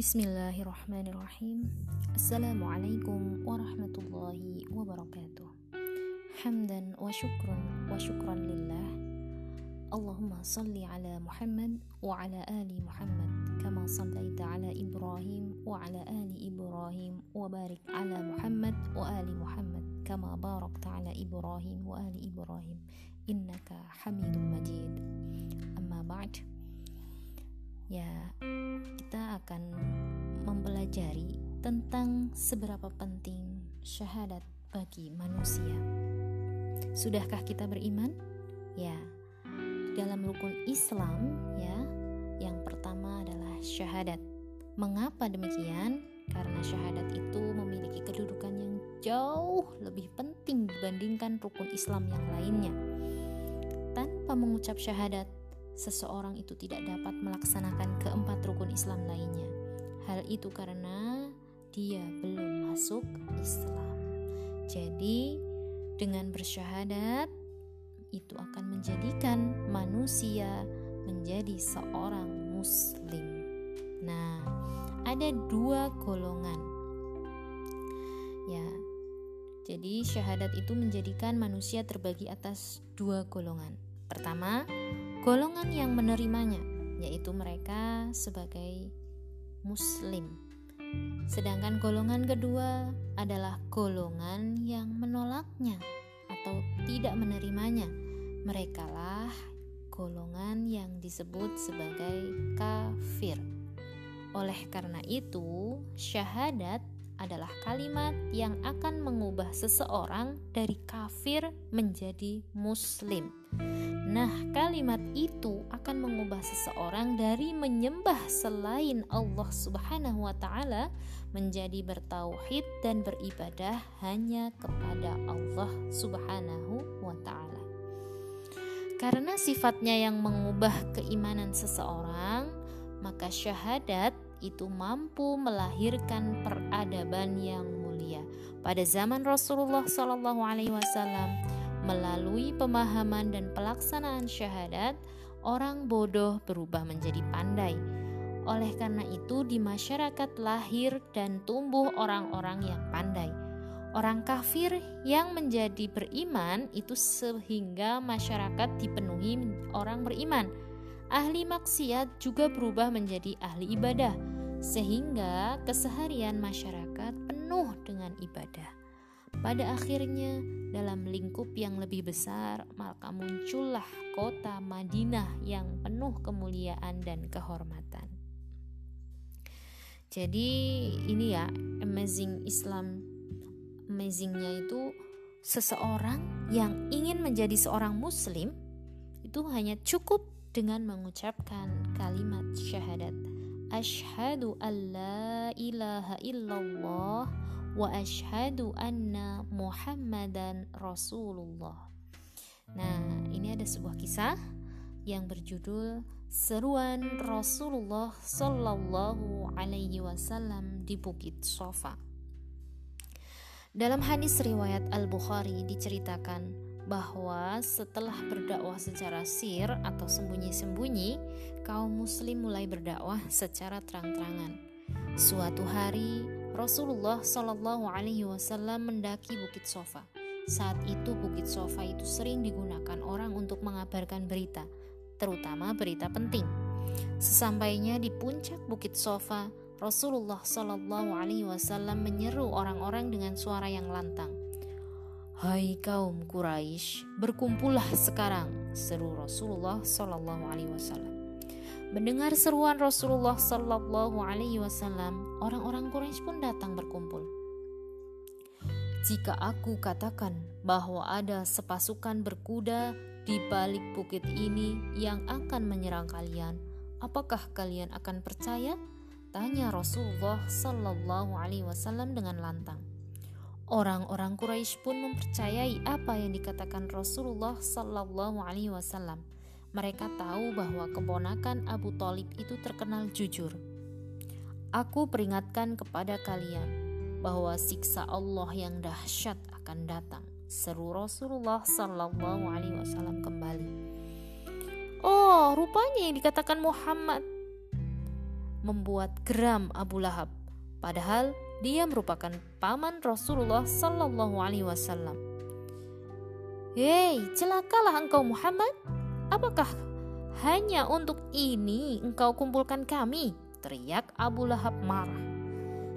بسم الله الرحمن الرحيم السلام عليكم ورحمة الله وبركاته حمدا وشكرا وشكرا لله اللهم صل على محمد وعلى آل محمد كما صليت على إبراهيم وعلى آل إبراهيم وبارك على محمد وآل محمد كما باركت على إبراهيم وآل إبراهيم إنك حميد مجيد أما بعد Ya, kita akan mempelajari tentang seberapa penting syahadat bagi manusia. Sudahkah kita beriman? Ya. Dalam rukun Islam ya, yang pertama adalah syahadat. Mengapa demikian? Karena syahadat itu memiliki kedudukan yang jauh lebih penting dibandingkan rukun Islam yang lainnya. Tanpa mengucap syahadat, seseorang itu tidak dapat melaksanakan keempat rukun Islam lainnya. Hal itu karena dia belum masuk Islam. Jadi, dengan bersyahadat itu akan menjadikan manusia menjadi seorang muslim. Nah, ada dua golongan. Ya. Jadi syahadat itu menjadikan manusia terbagi atas dua golongan. Pertama, golongan yang menerimanya, yaitu mereka sebagai Muslim. Sedangkan golongan kedua adalah golongan yang menolaknya atau tidak menerimanya. Merekalah golongan yang disebut sebagai kafir. Oleh karena itu, syahadat adalah kalimat yang akan mengubah seseorang dari kafir menjadi muslim. Nah, kalimat itu akan mengubah seseorang dari menyembah selain Allah Subhanahu wa taala menjadi bertauhid dan beribadah hanya kepada Allah Subhanahu wa taala. Karena sifatnya yang mengubah keimanan seseorang, maka syahadat itu mampu melahirkan peradaban yang mulia. Pada zaman Rasulullah Shallallahu alaihi wasallam, Melalui pemahaman dan pelaksanaan syahadat, orang bodoh berubah menjadi pandai. Oleh karena itu, di masyarakat lahir dan tumbuh orang-orang yang pandai. Orang kafir yang menjadi beriman itu sehingga masyarakat dipenuhi orang beriman. Ahli maksiat juga berubah menjadi ahli ibadah, sehingga keseharian masyarakat penuh dengan ibadah. Pada akhirnya, dalam lingkup yang lebih besar, maka muncullah kota Madinah yang penuh kemuliaan dan kehormatan. Jadi ini ya amazing Islam amazingnya itu seseorang yang ingin menjadi seorang muslim itu hanya cukup dengan mengucapkan kalimat syahadat asyhadu alla ilaha illallah wa ashadu anna Muhammadan Rasulullah. Nah, ini ada sebuah kisah yang berjudul Seruan Rasulullah Sallallahu Alaihi Wasallam di Bukit Sofa. Dalam hadis riwayat Al-Bukhari diceritakan bahwa setelah berdakwah secara sir atau sembunyi-sembunyi, kaum muslim mulai berdakwah secara terang-terangan. Suatu hari, Rasulullah Shallallahu Alaihi Wasallam mendaki Bukit Sofa. Saat itu Bukit Sofa itu sering digunakan orang untuk mengabarkan berita, terutama berita penting. Sesampainya di puncak Bukit Sofa, Rasulullah Shallallahu Alaihi Wasallam menyeru orang-orang dengan suara yang lantang. Hai kaum Quraisy, berkumpullah sekarang, seru Rasulullah Shallallahu Alaihi Wasallam. Mendengar seruan Rasulullah Sallallahu Alaihi Wasallam, orang-orang Quraisy pun datang berkumpul. Jika aku katakan bahwa ada sepasukan berkuda di balik bukit ini yang akan menyerang kalian, apakah kalian akan percaya? Tanya Rasulullah Sallallahu Alaihi Wasallam dengan lantang. Orang-orang Quraisy pun mempercayai apa yang dikatakan Rasulullah Sallallahu Alaihi Wasallam mereka tahu bahwa keponakan Abu Talib itu terkenal jujur. Aku peringatkan kepada kalian bahwa siksa Allah yang dahsyat akan datang. Seru Rasulullah Sallallahu Alaihi Wasallam kembali. Oh, rupanya yang dikatakan Muhammad membuat geram Abu Lahab. Padahal dia merupakan paman Rasulullah Sallallahu Alaihi Wasallam. Hei, celakalah engkau Muhammad. Apakah hanya untuk ini engkau kumpulkan kami? Teriak Abu Lahab marah.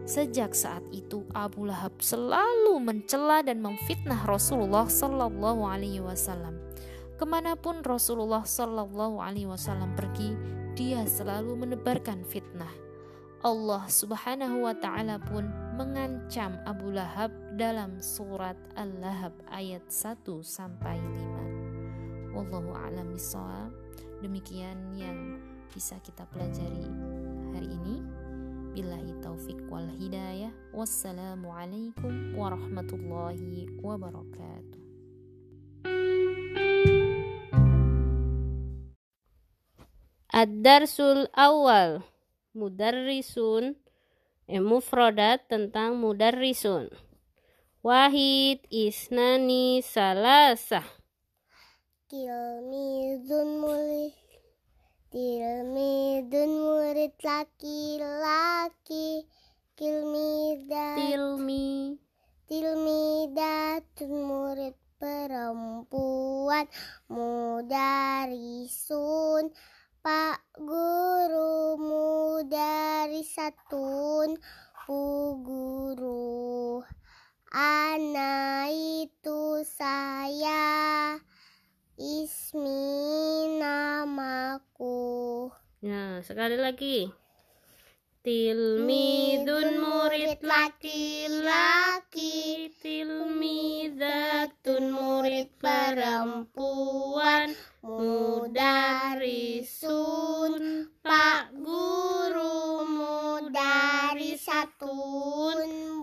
Sejak saat itu Abu Lahab selalu mencela dan memfitnah Rasulullah Sallallahu Alaihi Wasallam. Ke mana pun Rasulullah Sallallahu Alaihi Wasallam pergi, dia selalu menebarkan fitnah. Allah Subhanahu wa taala pun mengancam Abu Lahab dalam surat Al-Lahab ayat 1 sampai 5. Wallahu a'lam Demikian yang bisa kita pelajari hari ini. Billahi taufik wal hidayah. Wassalamualaikum warahmatullahi wabarakatuh. Ad-darsul awal Mudarrisun eh, Mufradat tentang mudarrisun Wahid isnani salasah Kilmizun mulih Tilmidun murid laki-laki. Kilmidat Tilmi Tilmidatun murid perempuan. Mudarisun Pak Guru. Mudarisatun Bu Guru. Anak itu saya Ismi namaku. Nah, sekali lagi. Tilmidun murid laki-laki, tilmidatun murid perempuan, mudarisun, pak guru mudarisatun